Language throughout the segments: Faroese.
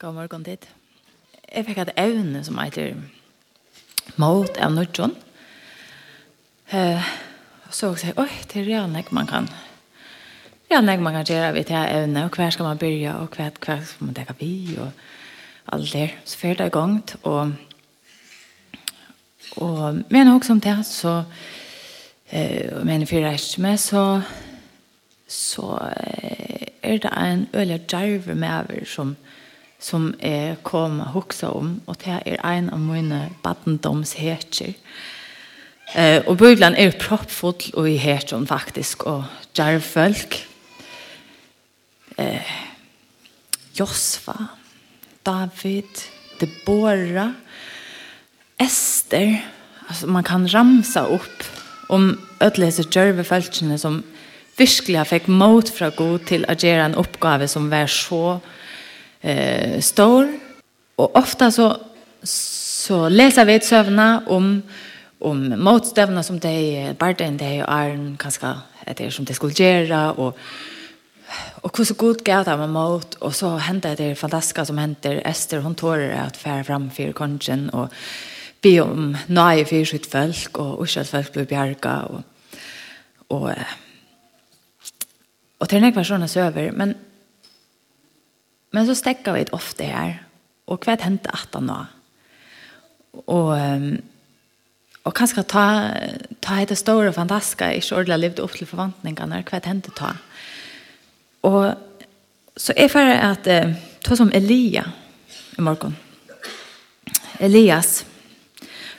God morgen dit. Jeg fikk et evne som heter Mot av Nordjøn. Eh, så jeg sier, oi, det er real nek man kan. Real nek man kan gjøre vidt her evne, og hver skal man begynne, og hver, hver skal man dekke vi, og alt det. Så fyrt det i gang, og og men også om det, så eh, men for resten med, så så er det en øyelig djerve med over som som jeg kom og huksa om, og det er en av mine badendomshetjer. Eh, og Bøyland er proppfull og i hetjen faktisk, og djervfølg. Eh, Josfa, David, Deborah, Esther, alltså man kan ramsa upp om ødelese djervfølgene som virkelig fikk mot fra god til å gjøre en oppgave som var så eh, stor. Och ofta så, så läser vi ett sövna om, om motstövna som de barden, det är arn, kanske det som det skulle göra och Och hur så god gav det med mot och så hände det fantastiska som händer Ester hon tår att färra fram för konchen och be om nej för sitt folk och ursäkt folk blir bjärka och och och det är några personer över men Men så stekker vi ofte her, og hva hendte at han nå? Og, og kanskje ta, ta etter store fantastiske, ikke ordentlig levde opp til forventningene, hva hendte ta? Og så er det at, ta som Elia i morgen. Elias,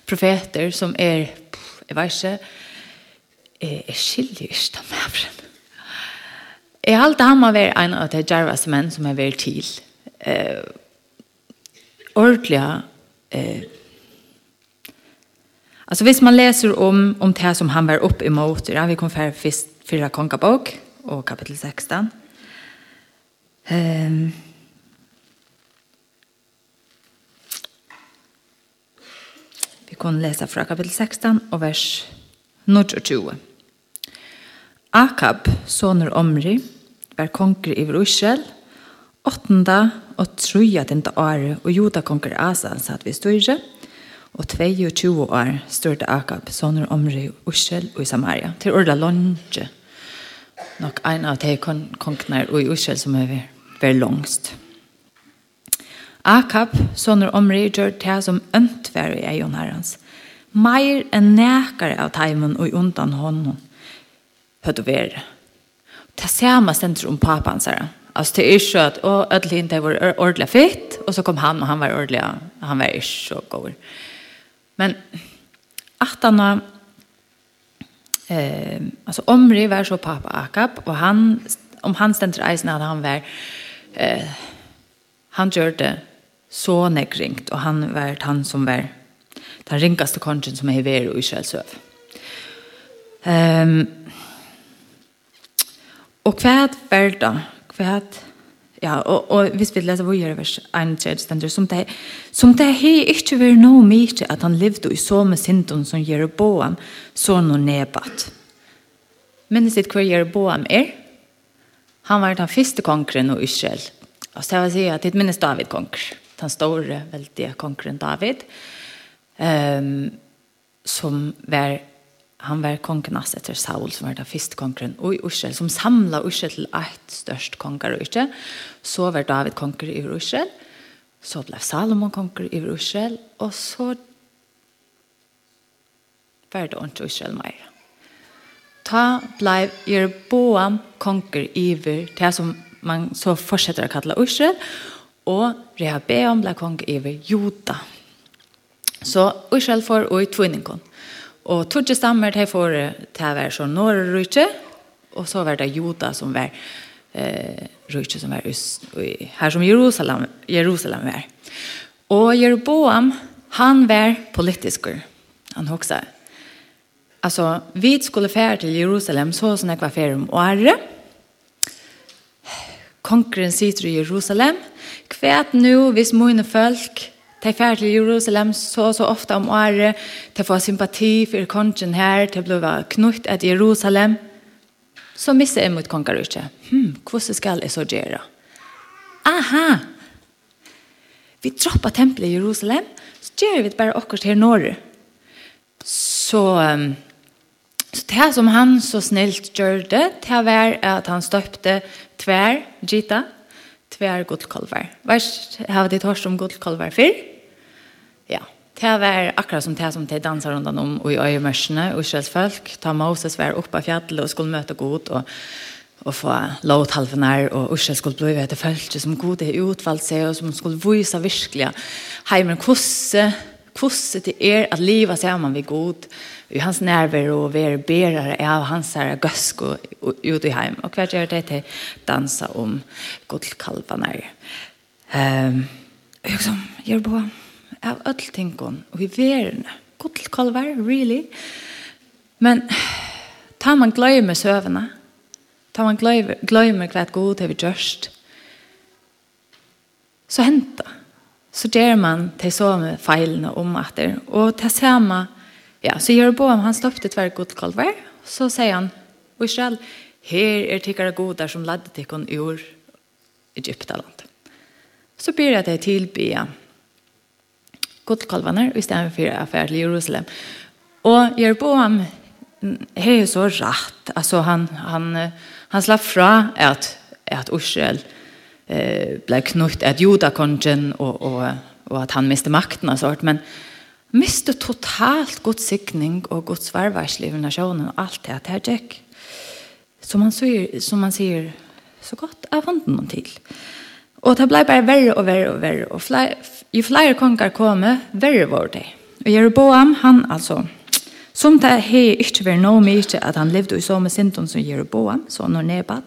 profeter som er, jeg vet ikke, er skiljer ikke dem Jeg har alltid han har vært en av de djerveste menn som har vært til. Eh, ordentlig. Eh, altså hvis man leser om, om det som han var opp imot, ja, vi kom fra fyra kongabok og kapittel 16. Eh, vi kan lese fra kapittel 16 og vers 22. Akab, sonur Omri, var konger i Israel, åttenda og truja denda are, og juda konger Asan satt vi styrre, og 22 år styrte Akab, sonur Omri, Israel og i Samaria, til Orla Longe, nok en av de kongene og i Israel som er vært langst. Akab, sonur Omri, gjør det som ønt i egen herrens, meir enn nekare av teimen og undan hånden, hørt du være. Det samme stender om papan, sier han. Alltså det är så att å ödlig inte var ordla fitt och så kom han och han var ordlig han var ju så god. Men att han eh alltså Omri var så pappa Akab och han om han ständer isen hade han var eh han gjorde så nekringt och han var han som var den ringaste kongen som är i Israels söv. Ehm Og hva er verda, kvært Ja, og, og hvis vi leser våre vers 31 stender, som det, som det har ikke vært noe mye at han levde i så med synden som gjør Jeroboam, så noe nedbatt. Men det sitt hva gjør Jeroboam er, han var den første kongren i Israel. Og så vil jeg si at det minnes David konger, den store, veldige kongren David, um, som var han var kongen hans etter Saul, som var den første kongen i Israel, som samlet Israel til ett størst konger i Israel. Så var David konger i Israel, så ble Salomon konger i Israel, og så var det ikke Israel mer. Ta ble Jeroboam konger i det som man så fortsetter å kalle Israel, og Rehabeam ble konger i Juda. Så Israel får og i tvinningkon. Og tog stammer til for til å være sånn Norrøyke, og så var det Joda som var eh, Røyke som var her som Jerusalem, Jerusalem var. Og Jeroboam, han var politiskur, Han hoksa. Altså, vi skulle fære til Jerusalem så som jeg var fære om året. Konkren sitter i Jerusalem. Kvæt nu, hvis mine folk De fer til Jerusalem så så ofte om året. De får sympati for kongen her. De blir knutt etter Jerusalem. Så misser jeg mot kongerøyke. Hmm, hvordan skal jeg så gjøre? Aha! Vi droppar tempelet i Jerusalem, så gjør vi bare akkurat her norr. Så, så det som han så snilt gjør det, det var at han støpte tver, Gita, tvær gullkolvar. Vars har det hørst om gullkolvar før? Ja. Det var akkurat som det som de danser rundt om og i øyemørsene og Israels folk. Ta Moses var oppe av fjallet og skulle møte god og og få lov til her, og Ursel skulle bli ved etter som god er utvalgt seg, og som skulle vise virkelig heimen kosse, hvordan det er at livet sammen vid god, i hans nerver og være berere av hans her gøsk og ut i heim. Og hva gjør det til dansa om godkalvene her. Um, jeg som gjør på av alle tingene og i verene. Godkalver, really. Men tar man gløymer søvnene, tar man gløymer, gløymer hva god har vi gjørst, så henter så gjør man til så med feilene om etter. Og til samme, ja, så Jeroboam han stoppte tver godkalver, så sier han, og Israel, her er tikkere goder som ledde tikkene ur Egyptaland. Så blir det tilbya godkalvene i stedet for affær til Jerusalem. Og Jeroboam har jo så rett, altså han, han, han slapp fra at, at Israel, eh, blev knutt att Juda kongen och, och, och att han miste makten och sånt. Men miste totalt Guds sikning och Guds varvarsliv i nationen och allt det här gick. Som man säger, som man säger så gott av vanden någon till. Och det blev bara värre och värre och värre. Och fler, ju fler kongar kom, värre var det. Och Jeroboam, han alltså... Som det här är inte var nog mycket att han levde i så med som Jeroboam, så och Nebat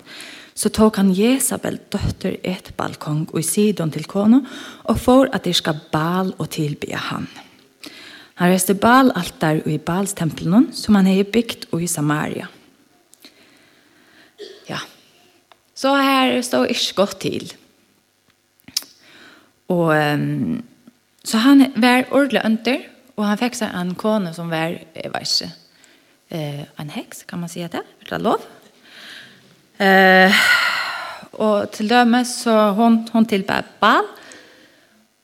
så tog han Jezabel døtter et balkong og i sidon til kona, og for at de skal bal og tilbe han. Han reste bal altar og i balstempelen som han har bygd og i Samaria. Ja, så her står ikke godt til. Og så han var ordentlig under, og han fikk seg en kone som var, jeg vet ikke, en heks, kan man si det? Er det lov? Ja. Eh, og til dömes så hon, hon tilbær Baal,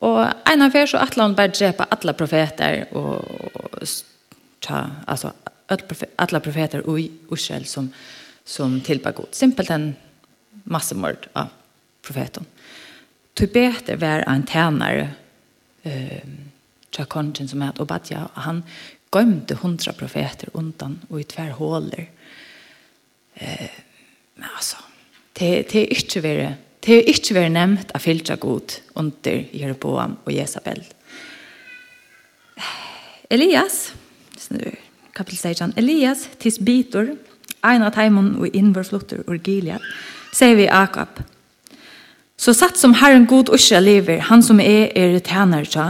og en av så atla hon bare drepa alla profeter, og, og alltså altså, alla profeter og Israel som, som tilbær god. Simpelt en massemord av profeten. Tubeter var en tænare, eh, tja kongen som het Obadja, og han gömde hundra profeter undan og i tvær håler. Eh, Men altså, det, det er ikke vært Det er ikke vært nevnt av filtra god under Jeroboam og Jezabel. Elias, kapitel 16, Elias tisbitor, ein av teimon og innvårflotter og Gilead, sier vi Akab. Så satt som Herren god usja lever, han som er er tænare tja,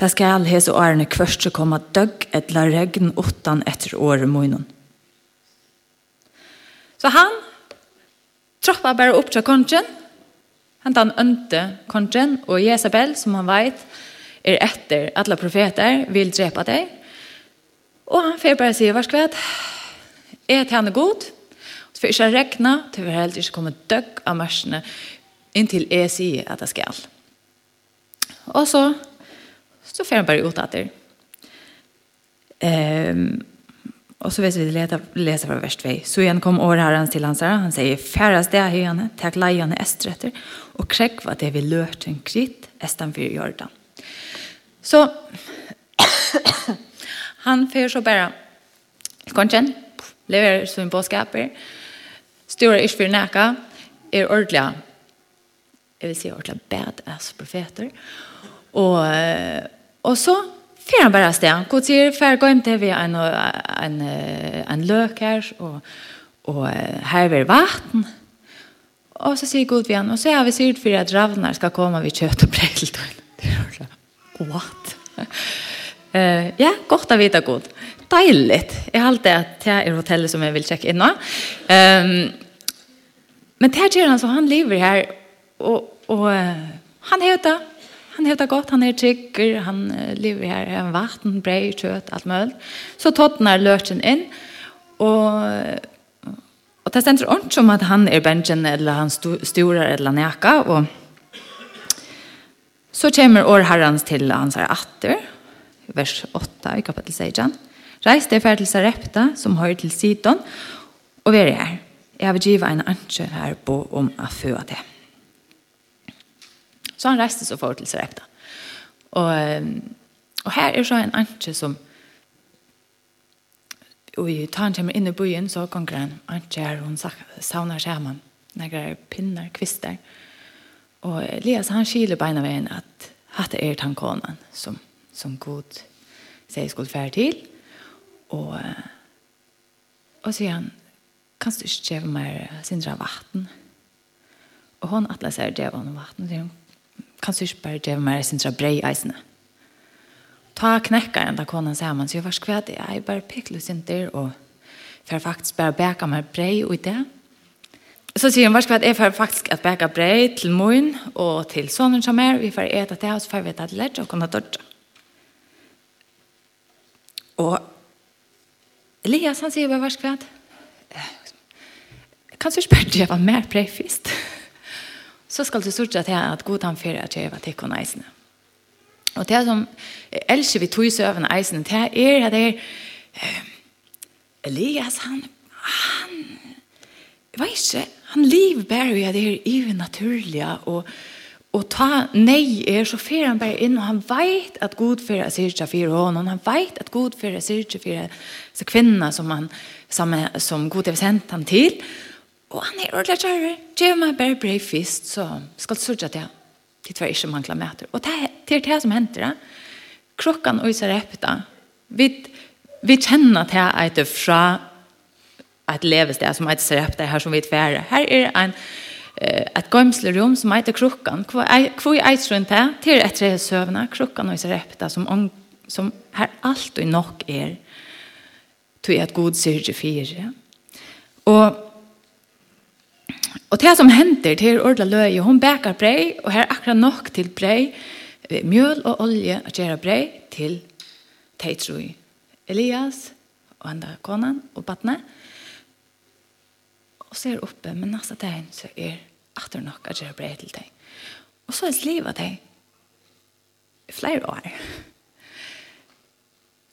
ta skal hese årene kvørst komma døgg etla regn åttan etter året munnen. Så han troppa bare opp til kongen, han en ønte kongen, og Jezebel, som han vet, er etter alle profeter, vil drepa deg. Og han får bare si, hva skal jeg er til han er god, Så får ikke regna, til vi heller ikke kommer døgg av marsjene, inntil jeg sier at jeg skal. Og så, så får han bare ut etter. Um, Och så vet vi leta läsa fra vers 2. Så igen kom år herrens till hans her. Han säger färdas det er henne, takk leiene estretter, och kräck vad det vi løte en kritt estan för Jordan. Så han för så bara konchen lever sin påskaper stora ish för näka är er ordentlig, jeg vil si ordentlig badass profeter och och så fer han bara sted. Gud sier, fer gå inn til vi en, en, en løk her, og, og her er vatten. Og så sier Gud vi han, og så har vi sier for at ravnar skal komme ved kjøtt og brekeltøy. What? Uh, ja, godt å vite god. Deilig. Jeg har alltid at det er hotellet som jeg vil sjekke inn nå. Um, men det er han så, han lever her, og, og uh, han heter han heter gott, han är trygger, han lever här, en vatten, brei, kött, allt möjligt. Så tottnar lörten in och och det ständer ont som att han är bensjen, eller han storar eller näka och så kommer år herrans till hans her atter vers 8 i kapitel 16. Reis det för til Sarepta som hører till Sidon och vi är her. Jag vill giva en anke här på om å føde det. Så han reiste så for til Sarepta. Og, og her er så en anke som og i han kommer inn i byen så konger han anke her hun savner skjermen noen pinner, kvister. Og Elias han skiler beina veien at hatt er tankonen som, som god sier skulle fære til. Og og sier han kan du ikke kjeve mer sindra vatten? Og hun atlas er gjøre om vatten sier hun kan syrs bare gjøre meg sin tra brei eisene. Ta knekkaren da konen sammen, så jeg var skvæt, jeg bare pikler sin der, og for faktisk bare bæka meg brei og i det. Så sier hun, varskvæt, jeg får faktisk at bæka brei til moen og til sonen som er, vi får et av det, og så får vi et av det lett, og kunne dødja. Og Elias, han sier bare varskvæt, kan du spørre det var mer brei først? så skal du sørge til at god han fyrer at jeg var tikkene eisene. Og det som elsker vi tog i søvende eisene, det er at det er eh, Elias, han, han, jeg vet ikke, han lever bare i det her unaturlige, og, og ta nei er, så fyrer han bare inn, og han vet at god fyrir er syrja fyrir hånden, han vet at god fyrir er syrja fyrir så kvinna som, han, som, som god er sendt han til, og Og han er ordentlig kjære. Gjør meg bare brev fist, så skal du sørge til de tver ikke mangler møter. Og det er det som henter. Krokken og iser repta. Vi, vi kjenner til at det fra et levested som heter Serepta, her som vi tverer. Her er en, et gømslerom som heter krokken. Hvor er et rundt det? Til et tre søvende. Krokken og Serepta, som, som her alt og nok er. til at god syrger fire. Og Og det som hender til Orla Løye, hun beker brei, og her akkurat nok til brei, mjøl og olje at gjøre brei til teitrui. Elias og andre konan og batne. Og så er oppe, men neste tegn, så er akkurat nok å gjøre brei til deg. Og så er livet deg i flere år.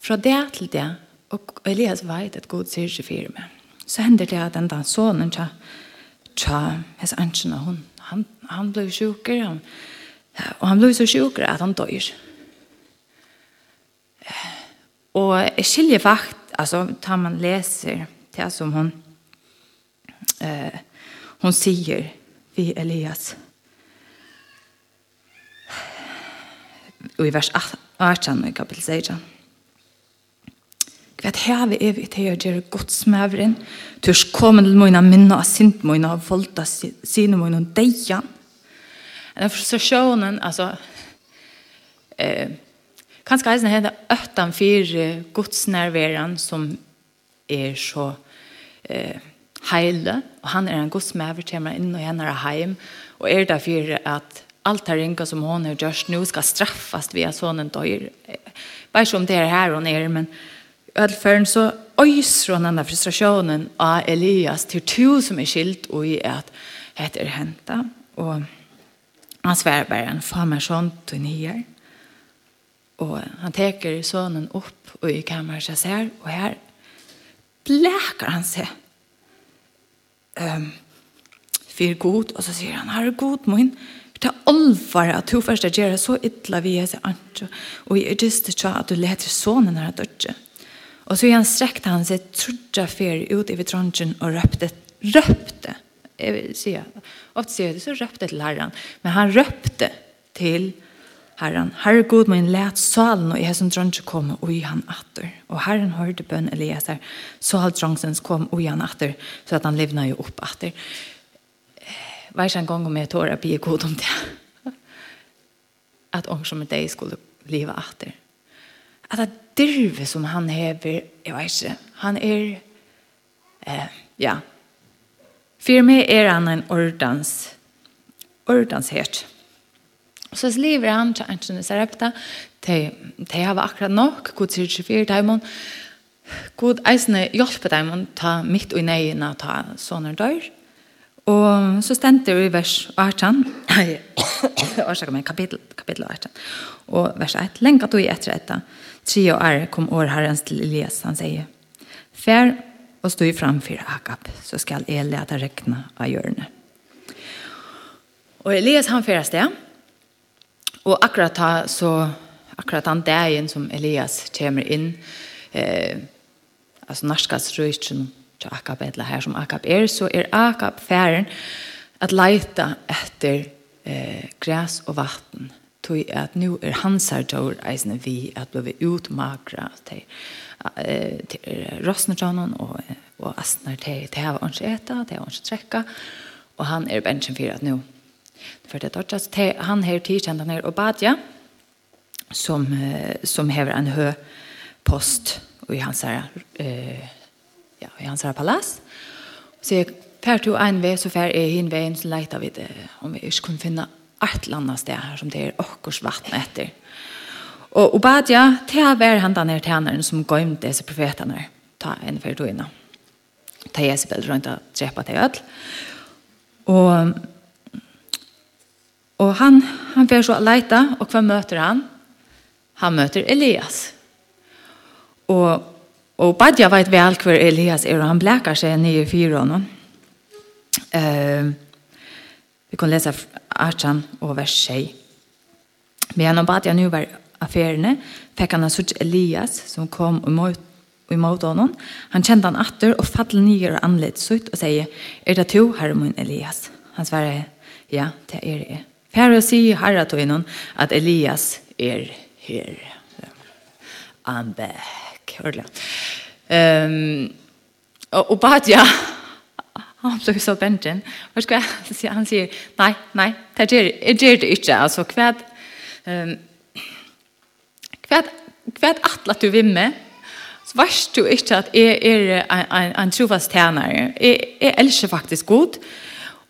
Fra det til det, og Elias vet at Gud sier 24 med, så hender det at den sonen kjører tja, hans ansen hun, han, han ble sjukker, han, og han ble så sjukker at han dør. Og jeg skiljer fakt, altså, tar man leser det som hon, eh, hon sier vi Elias. Og i vers 18 og i kapitel 16. Gat heve vi til å gjøre godsmævren, tørs komme til mine minne av sint mine, av volda sine mine, og deian. Den frustrasjonen, altså, eh, kanskje eisen heter øtten fire godsnærveren som er så eh, heile, og han er en godsmøver til meg inn og henne er heim, og er det for at allt det ringa som hon har gjørst nu skal straffast via sånne døyr. Bare som det er her hun nere, men ødelføren så öjser hon den frustrationen av Elias till to som är skilt och i att heter er Och han svär bara en famersjon till nyer. Och han teker sonen upp och i kammaren så ser, och här bläkar han sig. um, för god, och så säger han, herre god min, det er alvare at du først gjør det så ytla vi er seg anker, og jeg er just att at du leter när her dødje. Och så igen sträckte han sig trudda fer ut över tronchen och röpte röpte. ser jag. Ofta ser jag det så röpte till Herren, men han röpte till Herren. Herre god min let salen og i som tronchen kom och i han atter. Och Herren hörde bønn Elias här. Sal tronchens kom och i han atter så att han livna ju upp atter. Varje en gång om jag å bli god om det. Att om som dig skulle leva atter at det dirve som han hever, jeg vet ikke, han er, eh, ja, for meg er han en ordens, ordens hert. Og så lever han til en Anthony Sarepta, de, de har akkurat nok, god sier 24 daimon, god eisene hjelper daimon, ta mitt og neina, ta sånne dør, Og så stendte vi i vers 18, nei, årsaker meg, kapittel, kapittel 18, og vers 1, lenge at du i etter etter, Tre år kom årherrens til Elias. Han säger, Fär og stå framför Akab så skall jeg lete räkna av hjörne. Och Elias han fyrer sted, Och akkurat här, så akkurat han dagen som Elias kommer in eh, alltså norskast röjtsen til Akab eller här som Akab är så är Akab færen att leta efter eh, gräs och vatten tog at nu er hans her tår eisne vi at ble utmagra til rosnertjanen og, og asner til til har hans eta, til har hans trekka og han er bensjen for at nu for det er han her tidkjent han er badja som, som hever en hø post i hans her eh, ja, i hans her palass så jeg Fær to en vei, så fær jeg hin veien, så leita vi det, om vi ikke kunne finne ett landa sted her som det er okkurs vatten etter. Og Obadja, det er hver han denne tjeneren som gøymte disse profetene ta en for innan. Ta Jezebel rundt og drepa til ødel. Og, og han, han får så leita, og hva møter han? Han møter Elias. Og, og Badja vet vel hur Elias er, og han blekar seg nye i fyrene. Uh, vi kan lese Achan og vers 6. Men han bad jeg nå var affærene, fikk han en sorts Elias som kom og møtte og imot honom. Han kjente han atter og fattelig nye og anledd sutt og sier, er det to, herre min Elias? Han svarer, ja, det er det. Færre sier herre til innan at Elias er her. I'm back. Ordentlig. Um, og, og bare, ja, han ble så bensjen. Hva skal jeg si? Han sier, nei, nei, det är det är det inte. Alltså kvad Hva kvad kvad at du vimme. Så varst du ikke at jeg er en en trofast tjänare. Jeg, jeg elsker faktisk godt.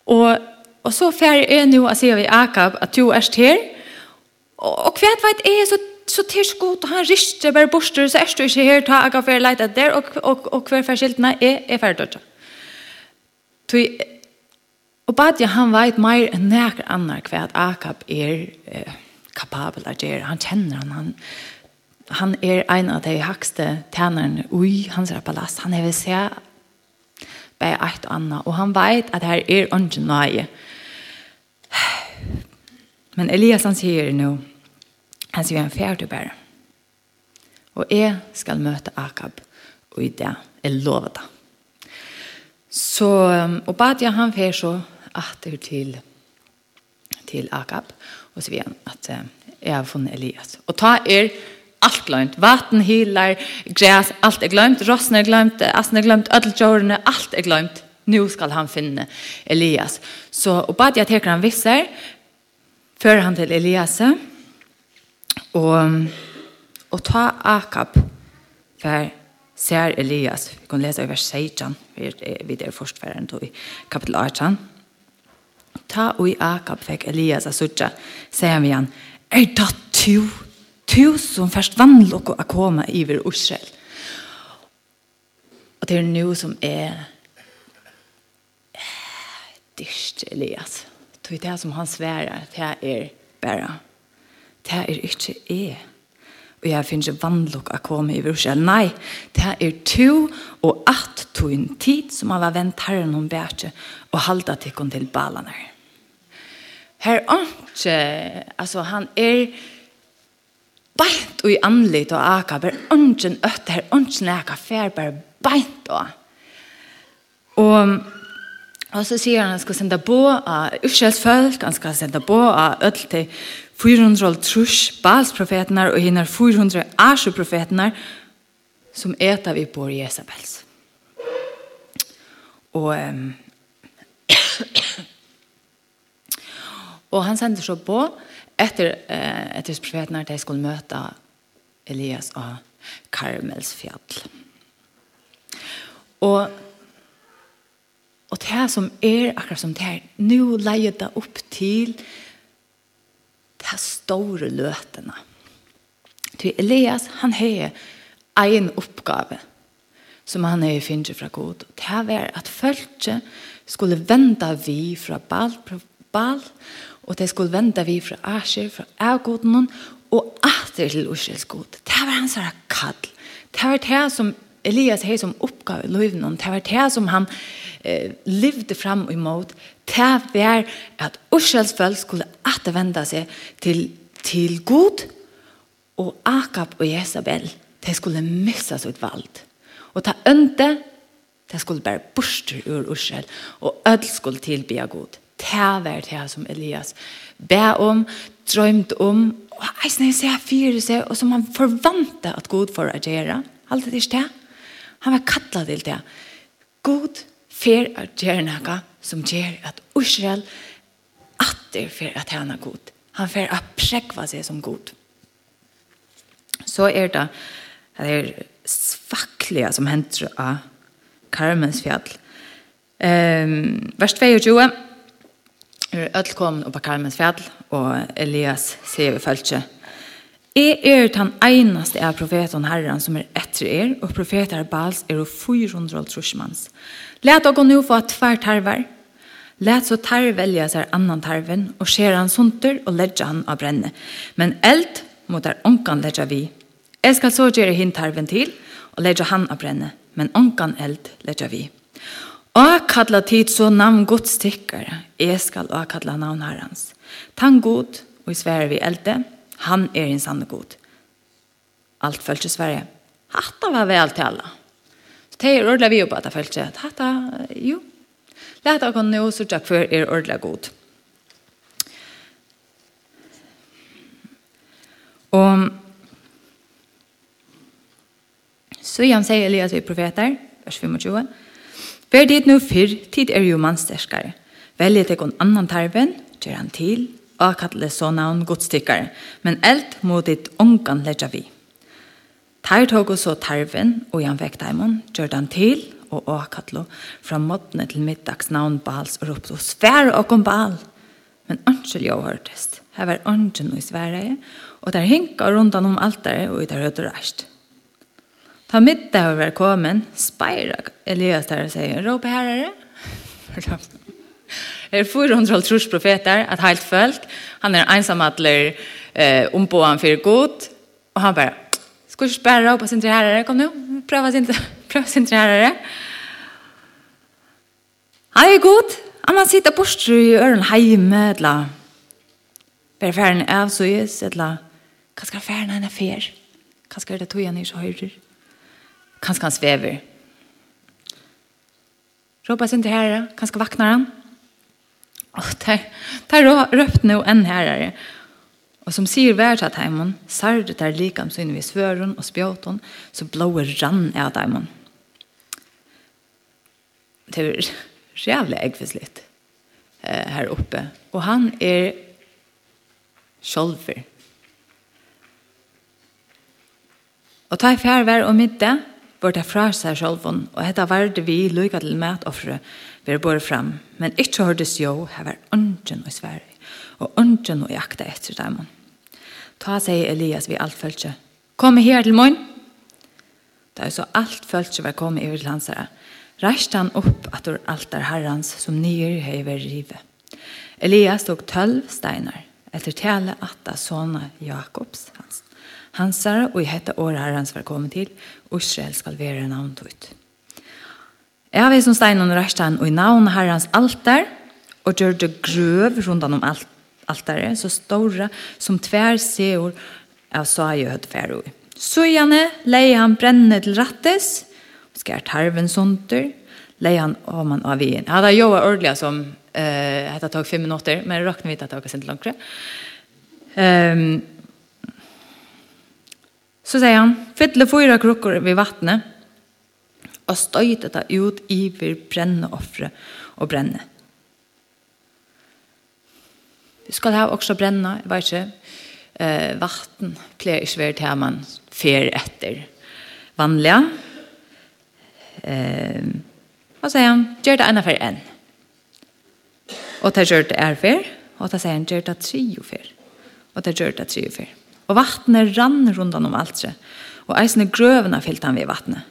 Og, og så fer är nu att se vi Akab at du er her. Og, og hva vet är så så tills godt, og han rister bare borster så er du ikke her, ta jag för lite där og og og kvar förskiltna är er färdigt. Tui, og Badja, han veit meir enn nekker annar hva at Akab er eh, kapabel av gjøre. Han kjenner han, han han er ein av de hakste tænerne ui hans palast. Han hever se bei eit og anna, og han veit at her er ånden nøye. Men Elias han sier nå, han sier en fjerde bare. Og jeg skal møte Akab, og i det, er lovet det. Så, og bad jeg han fer så atter til, til Akab, og så vi han at jeg har funnet Elias. Og ta er allt glömt. Vatten, hilar, gräs, allt er glömt. Rossen er glömt, assen er glemt, ødeltjårene, allt är glömt. Nu skal han finna Elias. Så, og bad jag teker han visser, för han till Elias. Och, och ta Akab för ser Elias, vi kan lese i vers 16, vi er, vi er forstfæren i kapitel 18. Ta og i Akab fikk Elias av Sudja, sier han vi han, er det to, to som først vannlokk å komme i vår Israel. Og det er noe som er dyrt, Elias. Det er det som han sværer, det er bare, det er ikke jeg og jeg finner ikke vannlokk å komme i vrusja. Nei, det er to og at to en tid som har vent herren om bæsje og halda tikkon til balene. Her er ikke, altså han er beint og i anlitt og aka, bare ønsken øtte her, ønsken aka, fer bare beint og. Og Og så sier han at han skal sende på av uh, uskjelsfølg, han skal sende på av uh, ødel til 400 trus balsprofetene og hinnar 400 asjoprofetene som eta vi på Jezabels. Og um, og han sender så på etter, uh, etter profetene at de skulle møte Elias og Karmels fjall. Og Og det som er akkurat som det her, nå leier det opp til de store løtene. Til Elias, han har en oppgave som han har finnet fra god. Det var at følge skulle vende vi fra bal, fra bal og det skulle vende vi fra asjer, fra avgoden, og atter til Ursels god. Det var hans kall. Det var det som Elias hei som oppgav i løyven, og det var det som han eh, levde fram imot, det var at Ursels folk skulle attervende seg til, til god, og Akab og Jezabel, de skulle missa sitt valg. Og ta ønte, de skulle bare borste ur Ursel, og ødel skulle tilbya god. Det var det som Elias be om, drømt om, og eisne seg, ser fire seg, og som han forvante at god får agere. Alt det er ikke det. Han var kattla til det. God fer at gjøre noe som gjør at Israel atter fer at han er god. Han fer at prekva seg som god. Så er det det er svaklige som henter av Karmens fjall. Um, vers 22 er ødelkommen oppe av Karmens fjall, og Elias sier vi følger Jeg er den eneste av profeten herren som er etter er, og profeter Bals er og 400 trusjmanns. Let dere nå få tvær tarver. Let så tarv velja seg annan tarven, og skjer han sunter og ledger han av brenne. Men eld mot der onkan ledger vi. Jeg skal så gjøre hin tarven til, og ledger han av brenne. Men onkan eld ledger vi. Og kalla tid så navn godstikkere. Jeg skal og kalla navn herrens. Tan god, og i svære vi eldet, Han er en sanne god. Allt følte Sverige. Hatta var vel til alle. Så det er ordentlig vi oppe at det følt at hatta, jo. Læta kan nå sørge for er ordentlig god. Og så igjen sier Elias i profeter, vers 25, Vær dit nu fyrr, tid er jo mannsterskare. Velje til en annan tarven, gjør han til, akatle så navn godstikkar, men eld må ditt ångan ledja vi. Tar tog så tarven, og han vekk daimon, gjør han til, og akatle, fra måttene til middags navn bals, og ropte, og svære og om bal. Men ønskjel jo hørtest, her var ønskjel i Sverige, og der hinka rundt om altare, og i der høyde rast. Ta middag var kommet, speirak Elias der og sier, råp herre, for er 400 trus profeter, ett helt folk. Han er ensam eh, ombå han för god. Og han bare, skal du spørre opp upp sin trärare? Kom nu, pröva sin, prøv sin trärare. Han er god. Han man sitter bort i øren hemme, eller bare färden av så gjøs, eller kanske färden han är fer? Hva skal det tog han i så höjder. Kanske han svever? Råpa sin till herre, kanske vaknar han. Och där, där röpt nu en herrare. Och som säger värd att hemmen, särde där likam så vi svøren och spjåten, så blåer rann är där. Det er jävla eggfislitt eh, här uppe. Och han är sjolver. Och ta i färver og middag, bør det fra seg selv, og hetta varde vi lykket til matoffre vi bør fram, men ikke hørtes jo, her var ønsken og Sverige, og ønsken og jakta etter dem. Ta seg Elias vi alt følte. kom her til morgen. Da er så alt følte var kommet over til hans herre, han opp at ur altar herrans som nyer høyver rive. Elias tok tølv steinar, etter tale at det sånne Jakobs hans hansara og i hetta året herrens var kommet til, og Israel skal være navnet ut. Jeg har vi som stein under rastan, og i navn herrens altar, og gjør det grøv rundt om alt, altaret, så stora som tvær seor av saie høtt færo. Søjane leie han brenne til rattes, skjer tarven sonter, leie han av man av vien. Jeg hadde jobbet ordelig som, uh, hette tog fem minutter, men råkne vidt at det var ikke sent langt. Um, Så sier han, fylle fyra krukker ved vattnet, og støyte det ut i vir brenne offre og brenne. Vi skal ha også brenne, jeg vet ikke, eh, vatten pleier ikke være til man fer etter vanlige. Eh, og sier han, gjør det ene for en. Og det gjør det er for, og det sier han, gjør det tre og for. Og det gjør det tre og for og vattnet rann rundan om altre, og eisene grøvene fyllte han ved vattnet.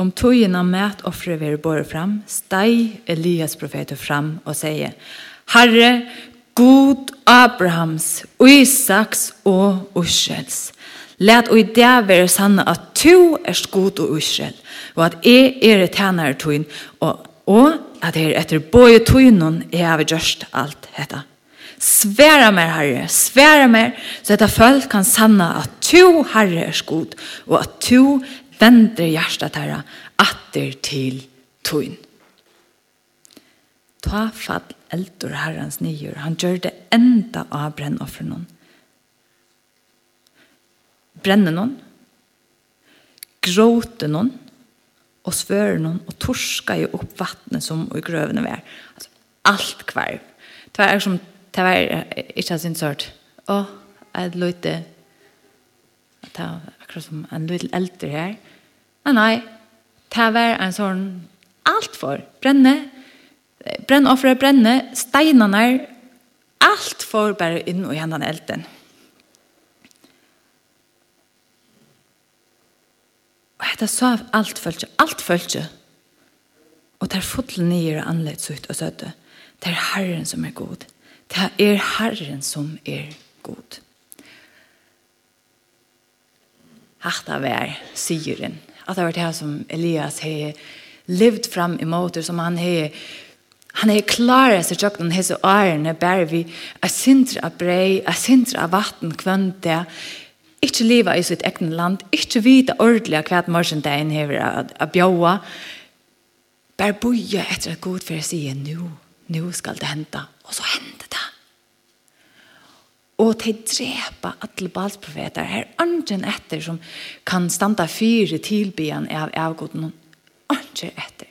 Om tøyen av mætoffre vil båre fram, steg Elias profeter fram og sier, Herre, God Abrahams, Isaks og Ursels, let og i det være sanna att to är god och uskäll och att jag är ett tjänare tyn och, och att jag efter både tynen är gjort allt dette. Sværa mer, Herre, sværa mer, så att folk kan sanna at to Herre, er skod, og at to vender hjertet, Herre, atter til tøyn. Ta fall eldor Herrens nyer, han gjør det enda av brennoffren noen. Brenne noen, gråte noen, og svøre noen, og torska jo opp vattnet som i grøvene vær. Altså, alt kvarv. Det er som det var ikke sin sort. Og jeg løyte at det var akkurat som en løyte eldre her. Men nei, det var en sånn alt for brenne, brennoffere, brenne, steinene, er alt for bare inn og gjennom elden. Og hetta sa alt følge, alt følge. Og det er fotlen nye og annerledes ut og søtte. Det er Herren som er god. Det er Herren som er god. Hatta vær, sier han. At det var det som Elias har levd fram i måter som han har Han er klar etter tjøkken hese årene bare vi er sintre av brei, er sintre av vatten kvønt det, ikke liva i sitt egne land, ikke vite ordentlig hva morgen det er hever av bjåa, bare boje etter at god for å si, nå, nå skal det hente, og så hente Og til drepa alle balsprofeter. Her andre etter som kan standa fire tilbyen av avgåten. andre etter.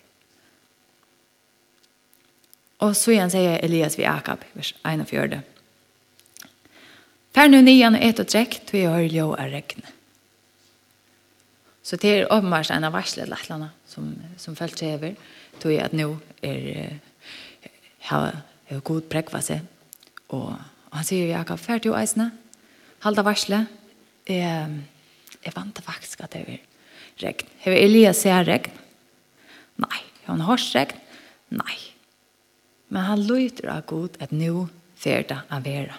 Og så igjen sier Elias vi Akab, vers 1 og 4. Fær nu nian og et og trekk, tog jeg har ljå av regne. Så det er åpenbart en av varslet lettlanda som, som følt seg over, tog jeg at nå er, har god prekva seg, og Og han sier, Jakob, fær til eisene, halda varsle. Jeg, jeg vant faktisk at det er regn. Har Elias sett regn? Nei. Har han hørt regn? Nei. Men han lyter av god at nå fer det av vera.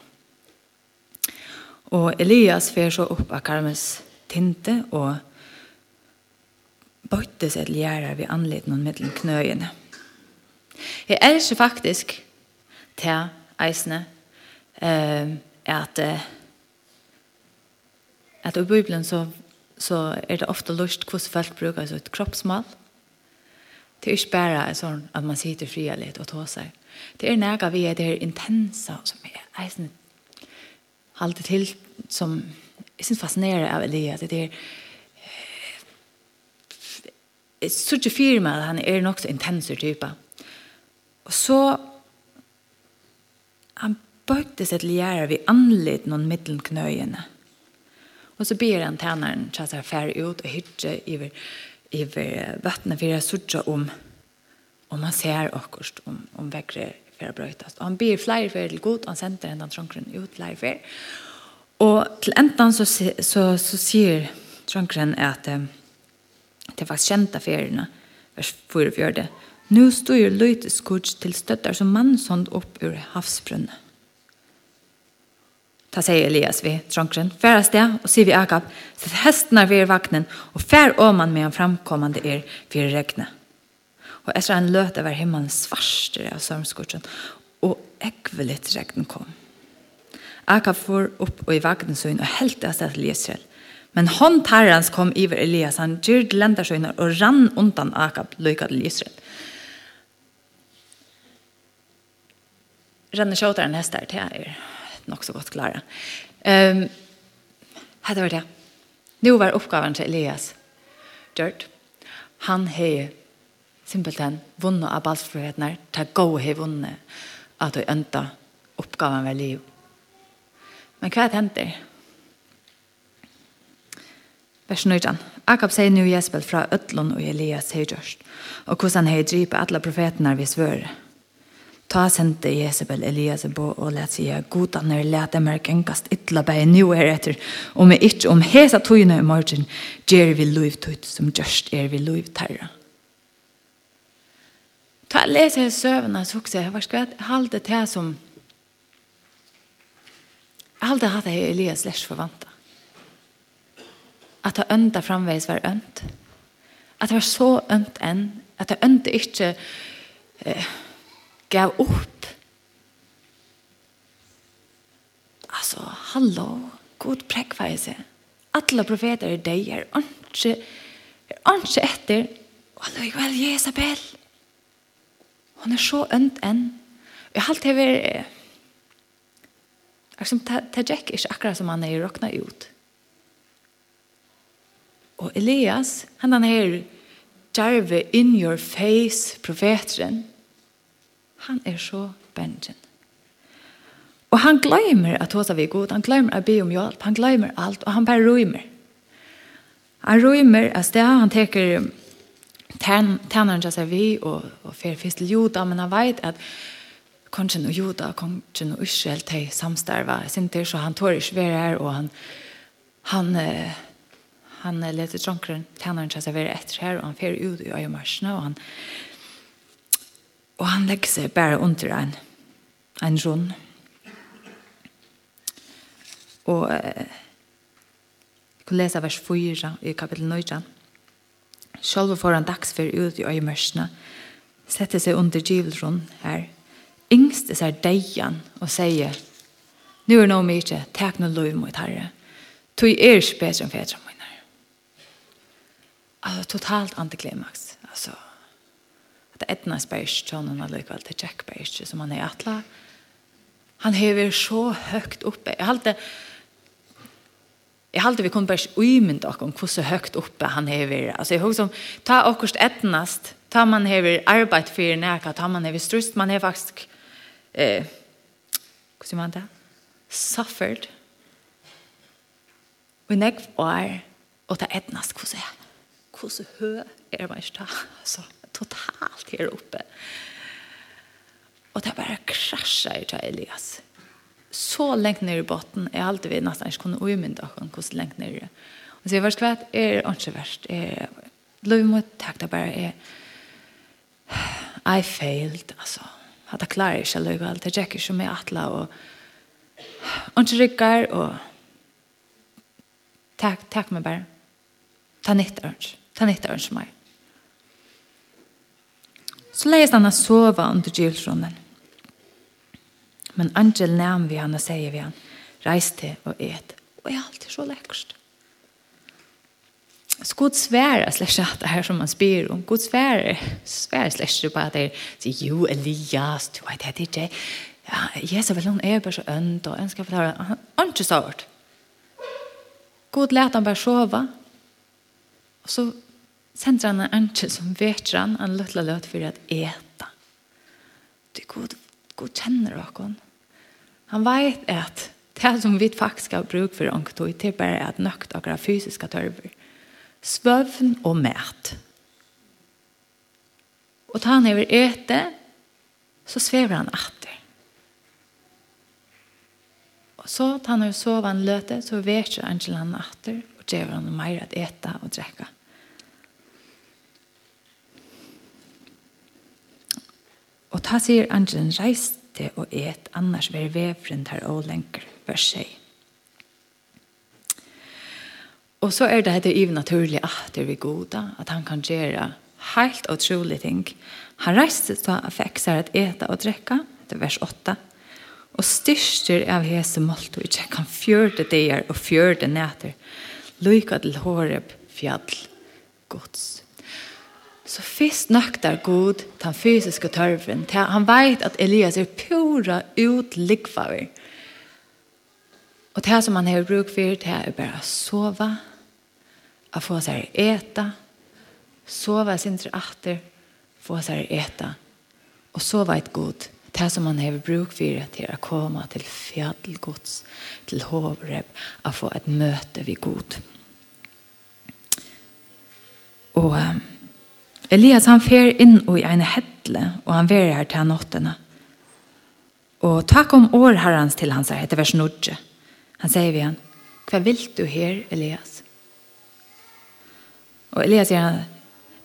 Og Elias fer så opp av Karmes tinte og bøtte seg til ljære ved anledning og middelen knøyene. Jeg elsker faktisk til eisene eh, at at i Bibelen så, så er det ofte lyst hvordan folk bruker et kroppsmål. Det er ikke bare sånn at man sitter fria litt og tar seg. Det er nægget vi er det her intensa som er eisen alltid til som jeg synes fascinerer av Elia. Det er jeg synes ikke fyrer meg at han er nok så intenser type. Og så bøkte seg til gjæra vi anlitt noen middelknøyene. Og så ber han tænaren seg færre ut og hytte i, iver vattnet for jeg sørger om om han ser akkurat om, om vekkere for å brøytes. Og han ber flere for til god, han sender enda trånkeren ut flere for. Og til enden så, så, så, så sier trånkeren at eh, det faktisk kjent av feriene, vers 44. Nå står jo løyteskudds til støtter som mannsånd opp ur havsbrunnet. Ta sier Elias vi, tronkren, færa sted, og sier vi Akab, sett hestene ved vagnen, og fær åman med en framkommande er for regnet. Og etter han løte var himmelen svarstere av sørmskorten, og ekvelitt regnen kom. Akab får opp og i vagnen søgn, og helt av sted til Israel. Men hånd tarrans kom iver Elias, han gyrd lendersøgner, og rann undan Akab, løyka til Israel. Renner sjåter hester til her, nok så godt klare. Um, Hette var det. Nå var oppgaven til Elias. gjort. Han har simpelthen vunnet av balsfriheten her, til gå he vunnet at hun ønta oppgaven ved liv. Men hva er henter? Vers 19. Akab sier nu Jesbel fra Øtlund og Elias har høygjørst, og hvordan han har driper alle profetene vi svører. Ta sendte Jezebel Elias på og let sige, god han er dem er gengast ytla bæg nu er etter, og med ikke om hesa tøyene i morgen, gjer vi lov tøyt som gjørst er vi lov terra. Ta lese her søvnene, så også jeg, var skvett halde til som Jeg har aldri hatt jeg Elias lærs forvanta. At det ønda framveis var ønt. At det var så ønt enn. At det ønda ikke... Eh, gav upp. Alltså, hallå, god präckvejse. Alla profeter är dig, är inte, är inte efter. Och då är väl Jezabel. Hon är så önt än. Jag har alltid varit... Liksom, det är inte akkurat som han är råkna ut. Og Elias, han han her, Jarve in your face, profeteren, Han er så bengen. Og han glemmer at hos vi god, han glemmer at be om hjelp, han glemmer alt, og han bare røymer. Han røymer av sted, han teker tænaren til seg vi, og, og fer først til juda, men han vet at kongen og juda, kongen og Israel, de samstarva, sinter, så han tår ikke være her, og han, han, han leter dronkeren tænaren til seg være etter her, og han fer ut i øyemarsene, og han, Og han legger seg bare under en, en rund. Og eh, jeg kan lese vers 4 i kapittel 9. Selv får han dagsfer ut i øyemørsene, setter seg under givelrund her. Yngst er seg deian og sier, «Nu er noe mye, takk noe lov mot herre. Tog er ikke bedre enn fedre mine.» Altså totalt antiklimaks det etna spørs til han allikevel, til Jack bare som han er atla. Han hever så høyt oppe. Jeg halte, jeg halte vi kunne bare ikke uimynda dere om hvordan høyt oppe han hever. Altså jeg husker som, ta akkurat etnast, ta man hever arbeid for nærka, ta man hever strust, man hever faktisk, eh, hvordan man det? Suffered. Og nekv var, og ta etnast hvordan er. Hvordan høy er man ikke ta, altså totalt her oppe. Og det bare krasjer til Elias. Så lengt ned i botten, jeg alltid vil nesten ikke kunne umynda hvordan lengt ned i det. Og så jeg var skvært, er ikke verst. Er, lov mot takk, det bare er, I failed, altså. Hadde klarer jeg ikke lov alt, det er ikke med atla, og, og ikke rykker, og takk, takk meg bare. Ta nytt, Ørns. Ta nytt, Ørns, meg. Så leis han å sove under gylsronen. Men Angel nevn vi han og sier vi han, reis til og et. Og jeg er alltid så lekkerst. Så god svære slags at det her som man spyr om. god svære, svære slags på at det er, sier jo Elias, du vet det ikke. Ja, Jesus vel hun er bare så ønt, og ønsker for det her. Han har ikke stått. God let han bare sove, Og så sender han en ikke som vetran en løtla løt for å äta. Det er god, god kjenner dere. Han vet at det som vi faktisk har bruk for ångtøy, det er bare at nøkt akkurat fysiske tørver. Svøvn og mæt. Og ta han over ete, så svever han atter. Og så tar han over sove en løte, så vet ikke han atter, og gjør han mer at ete og drekke. Og ta sier angelen reiste og et, annars vær vevren her og lenger for seg. Og så er det dette ivernaturlige atter vi goda, at han kan gjøre helt utrolig ting. Han reiste så og fikk seg at eta og drekke, det er vers 8, og styrster av hese måltog, ikke kan fjørte deir og fjørte næter, lykke til håreb fjall gods så fyrst naktar god den fysiske tørven. Han vet at Elias er pura utlikvaver. Og det som han har bruk for, det er bare å sove, å få seg eta, sove sin tre atter, få seg eta, og sove et god. Det som han har bruk for, det er å komme til fjallgods, til hovreb, å få et møte vid god. Og... Um, Elias han fer inn i en hettle, og han ver her til nåttene. Og takk om år herrens til hans her, etter vers 9. Han sier vi han, hva vil du her, Elias? Og Elias sier han,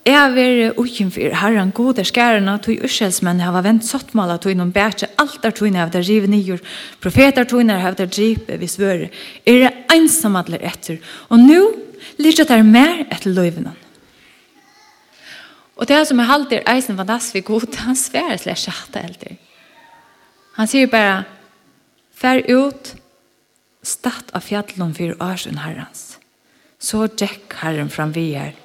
Jeg vil uken for herren gode skærene, tog har hava vent sottmala, tog noen bætje, alt er tog hava der rive nyer, profeter tog når hava dripe vi svører, er det ensam alle etter, og nå lyser det mer etter løyvene. Og det som er halter eisen fantastisk god, han sverer slett sjatta eldre. Han sier bare, Fær ut, statt av fjallon fyr årsund herrans. Så djekk herren fram vi er.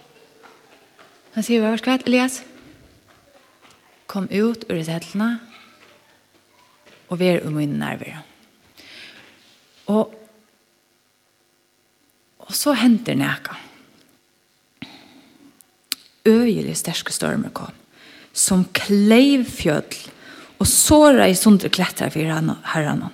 Han sier, hva skal Elias? Kom ut ur settlene, og vær om min nerver. Og, og så henter nekka øyelig sterske stormer kom, som kleiv fjødl og såra i sundre klettar for herran.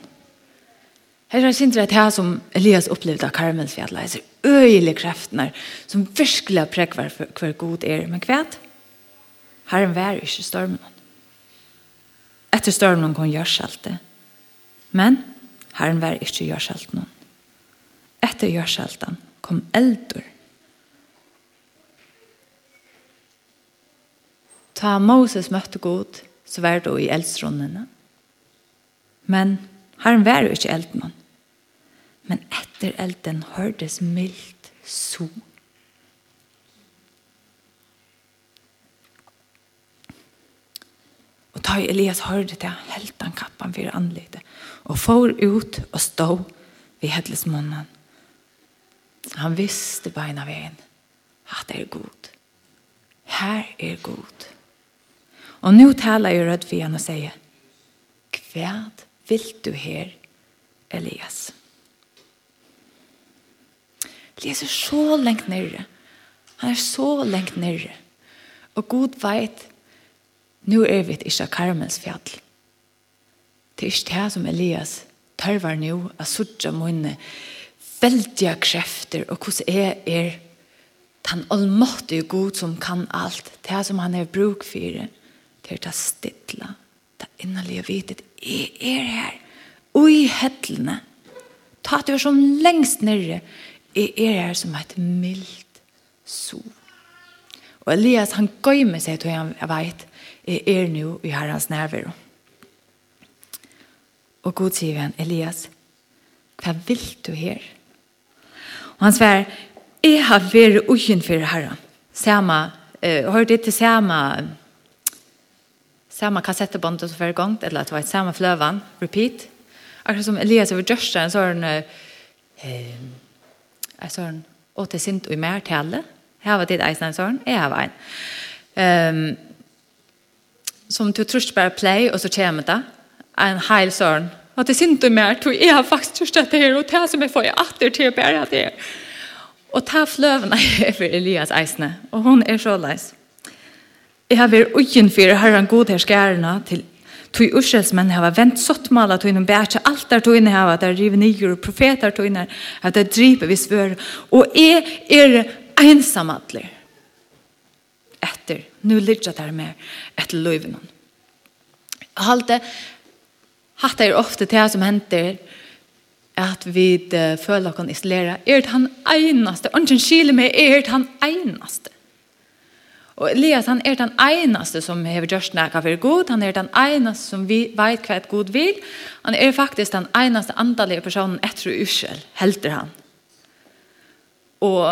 Her er sindre at her som Elias opplevde av Karmelsfjallet, er øyelig kreftene som virkelig har prek hver, hver god er, men kvæt, herren vær ikke stormen. Etter stormen kom gjørselte, men herren vær ikke gjørselte noen. Etter gjørselten kom eldur, Ta Moses møtte god, så var det i eldstrundene. Men herren var jo ikke eldmann. Men etter elden hørtes mildt so. Og ta Elias hørte det, helt han kappan for anlitet, og får ut og stå ved hedlesmånen. Han visste beina veien at det er god. Her er god. Og nå taler jeg rødt for henne og sier, hva vil du her, Elias? Elias er så lengt nere. Han er så lengt nere. Og god veit, nu er vi ikke av Karmels fjall. Det er ikke det som Elias tørver nå, at sutja munne, veldige krefter, og hvordan er er den allmåttige god som kan alt, det som han er bruk for det Det er det stidla, det innerlige vitet. Jeg er her, ui hettlene. Ta det som lengst nere. Jeg er her som et mildt sol. Og Elias, han gøy med seg til han vet, jeg er nå i herrens nærvær. Og god sier han, Elias, hva vil du her? Og han svär, jeg har vært ugen for herren. Sama, uh, har det til sama samme kassettband och så för gång eller at det var ett samma flövan repeat. Akkurat som Elias over över Joshua en sån eh en sån åt det sint og i mer till alla. Här var det en jeg har vært en. Ehm som du trust bare play og så kommer det en heil sån. og det sint och mer tror jag faktiskt trust att det her, og det som jeg får i atter til å bære det. her. Og ta flövna for Elias eisene, og hun er så läs. Jeg har vært ugjen for herren god her skærene til Tui urselsmenn hava vent sottmala tuinum bætja altar tuinne hava der rive nyer og profetar tuinne hava der dripe vi svør og er er einsamallir etter nu ligger der med etter løyven halte hatt er ofte det som henter at vi føler oss isolera er det han einaste? Ungen skile med er det han einaste? Og Elias han er den einaste som har gjort nekka for god, han er den einaste som vi vet hva et god vil, han er faktisk den einaste andalige personen etter uskjell, helter han. Og,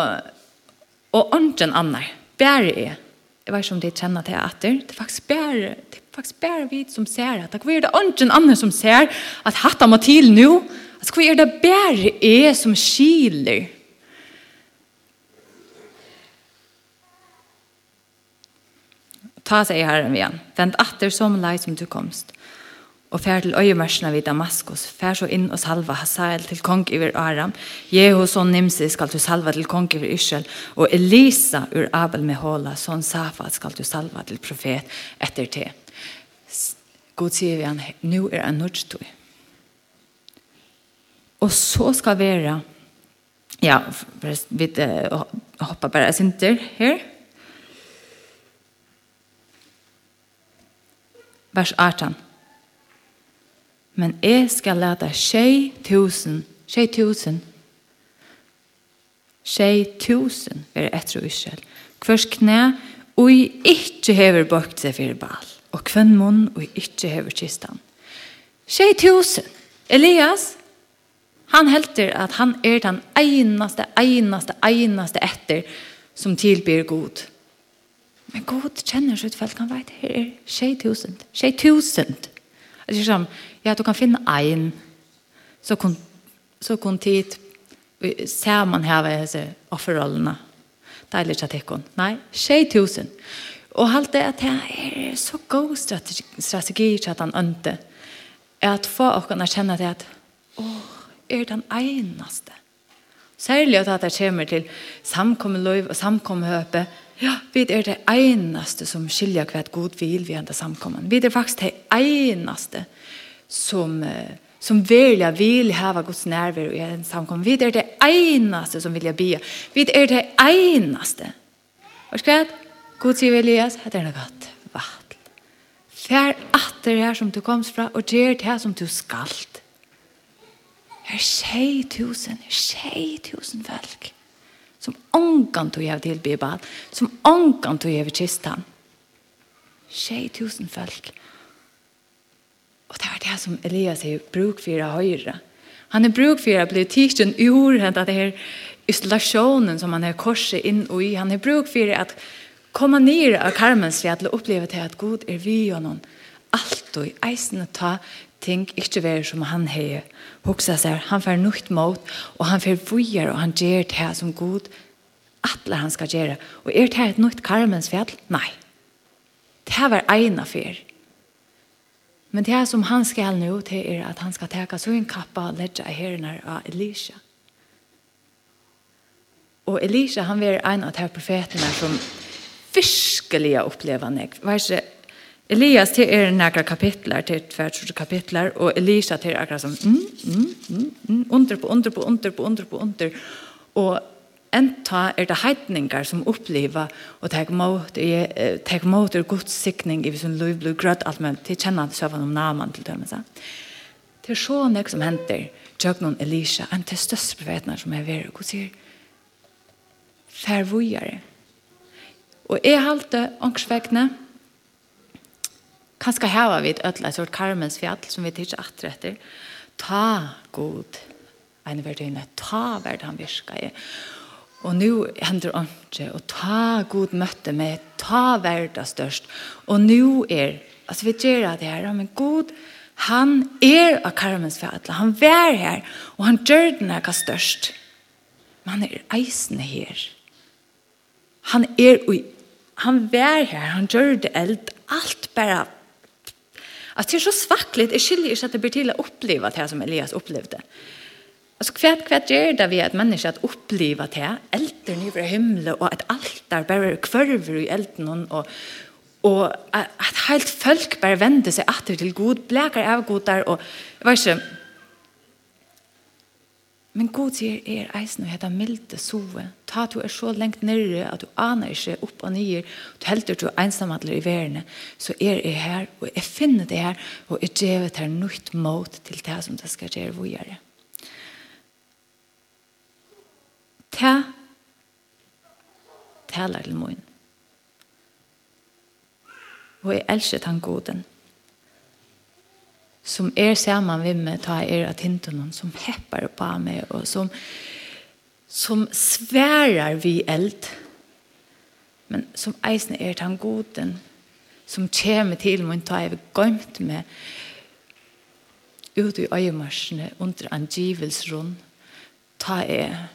og ånden annar, bare er, jeg vet ikke om de kjenner til etter, det er faktisk bare, det er faktisk bare vi som ser at, hva er det ånden annar som ser at hatt han må til nå? at hva er det bare er som skiler, Ta seg herren vi igjen. Vent atter som lei som du komst. Og fær til øyemørsene vid Damaskus. Fær så inn og salva Hazael til kong iver Aram. Jeho son Nimsi skal du salva til kong iver Israel. Og Elisa ur Abel med Mehola, son Safa, skal du salva til profet etter te. God sier vi han, nu er han nødstøy. Og så skal være, ja, vi hoppa bare sinter her. Ja vers 18. Men jeg skal lete tjei tusen, tjei tusen, tjei tusen er etter Israel. Hvers knæ ui ikke hever bøkt seg for bal, og kvenn munn ui ikke hever kistan. Tjei tusen, Elias, han helter at han er den einaste, einaste, einaste etter som tilbyr god. Men god kjenner sitt felt, han vet, her er tjej tusen, tjej tusen. er som, ja, du kan finne ein, så kun, så kun tid, ser man her, ved disse offerrollene. Det er litt at ikke Nei, tjej tusen. Og alt det at det er så god strategi, strategi til at han ønte, er at få åkken å kjenne det at, åh, er den eneste. Særlig at det kommer til samkommeløyv og samkommelhøpet, Ja, vi er det einaste som skiljer hva god vil vi enda samkomman. Vi er faktisk det einaste som, som vilja vil hava Guds nærvær i en samkomman. Vi er det einaste som vilja bia. Vi er det einaste. Hva skal jeg? God sier Elias, det er noe godt. Vatl. Fær atter her som du komst fra, og gjer det her som du skalt. Her er tjei tusen, her er tjei tusen folk som ångan tog av til Bibel, som ångan tog av kistan. 2000 folk. Og det var det som Elias er bruk for å høyre. Han er bruk for å bli tidsen urhent at det her isolasjonen som han er korset inn og i. Han er bruk for at komme ned av karmens for å oppleve til at Gud er vi og noen. Alt og eisen å ta ting ikke være som han har Hoksa seg, han får nukt mot, og han får vujer, og han gjør det som god atler han skal gjøre. Og er det et nytt karmens fjall? Nei. Det var ena fyr. Men det som han skal nå, til er at han skal teka så en kappa og ledja herrenar av Elisha. Og Elisha, han var en av de profetene som virkelig opplever nek. er det? Elias til er nekra kapitlar, til tvertsjort kapitlar, og Elisa til er akkurat som mm, mm, mm, mm, under på under på under på under på under. Og enta er det heitningar som opplever og tek mot er tek mot er Guds sikning i sin lov blod grøtt alt men til kjenna søvann om naman til dømmen seg. Til sjå nek som henter Jøgnon Elisa, en til største profetene som er ved, og sier, fær vujere. Og jeg halte ångsvekkene, kanskje hava vi et ødelig sort karmens fjall, som vi tids atter etter. Ta god, en verdøyne, ta verd han virka i. Og nå hender ordentlig, og ta god møtte med, ta verda størst. Og nå er, altså vi gjør det her, men god, han er av karmens fjall, han vær her, og han gjør den her størst. Men han er eisende her. Han er, og han vær her, han gjør det eld, alt bare Alltså det är så svackligt, det skiljer sig att det blir till att uppleva det som Elias upplevde. Alltså kvärt kvärt gör det vi att människa att uppleva det här, elden över himlen och att allt där bara kvörver i elden och och att helt folk bara vänder sig åter till god, bläkar av god där och jag vet inte, Men god sier er eisen og heter milde sove. Ta du er så lengt nere at du aner ikke opp og nyer. Du helter du ensamhandler i verene. Så er jeg her, og jeg finner det her, og jeg det her nytt mot til det som det skal gjøre hvor gjøre. Ta taler til min. Og jeg elsker den goden som er sammen med meg, ta er at hinten som peppar på meg og som som sværer vi eld men som eisen er tan goden som kommer til mun ta er gømt med ut i øyemarsene under angivelsrund ta er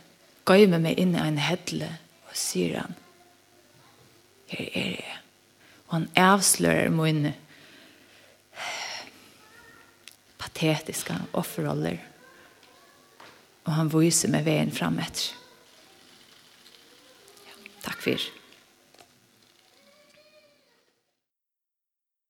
gøyme meg inn i en hedle og sier han her er jeg. Og han avslører mine, patetiska offerroller. Og han viser med veien fram etter. Ja, takk for.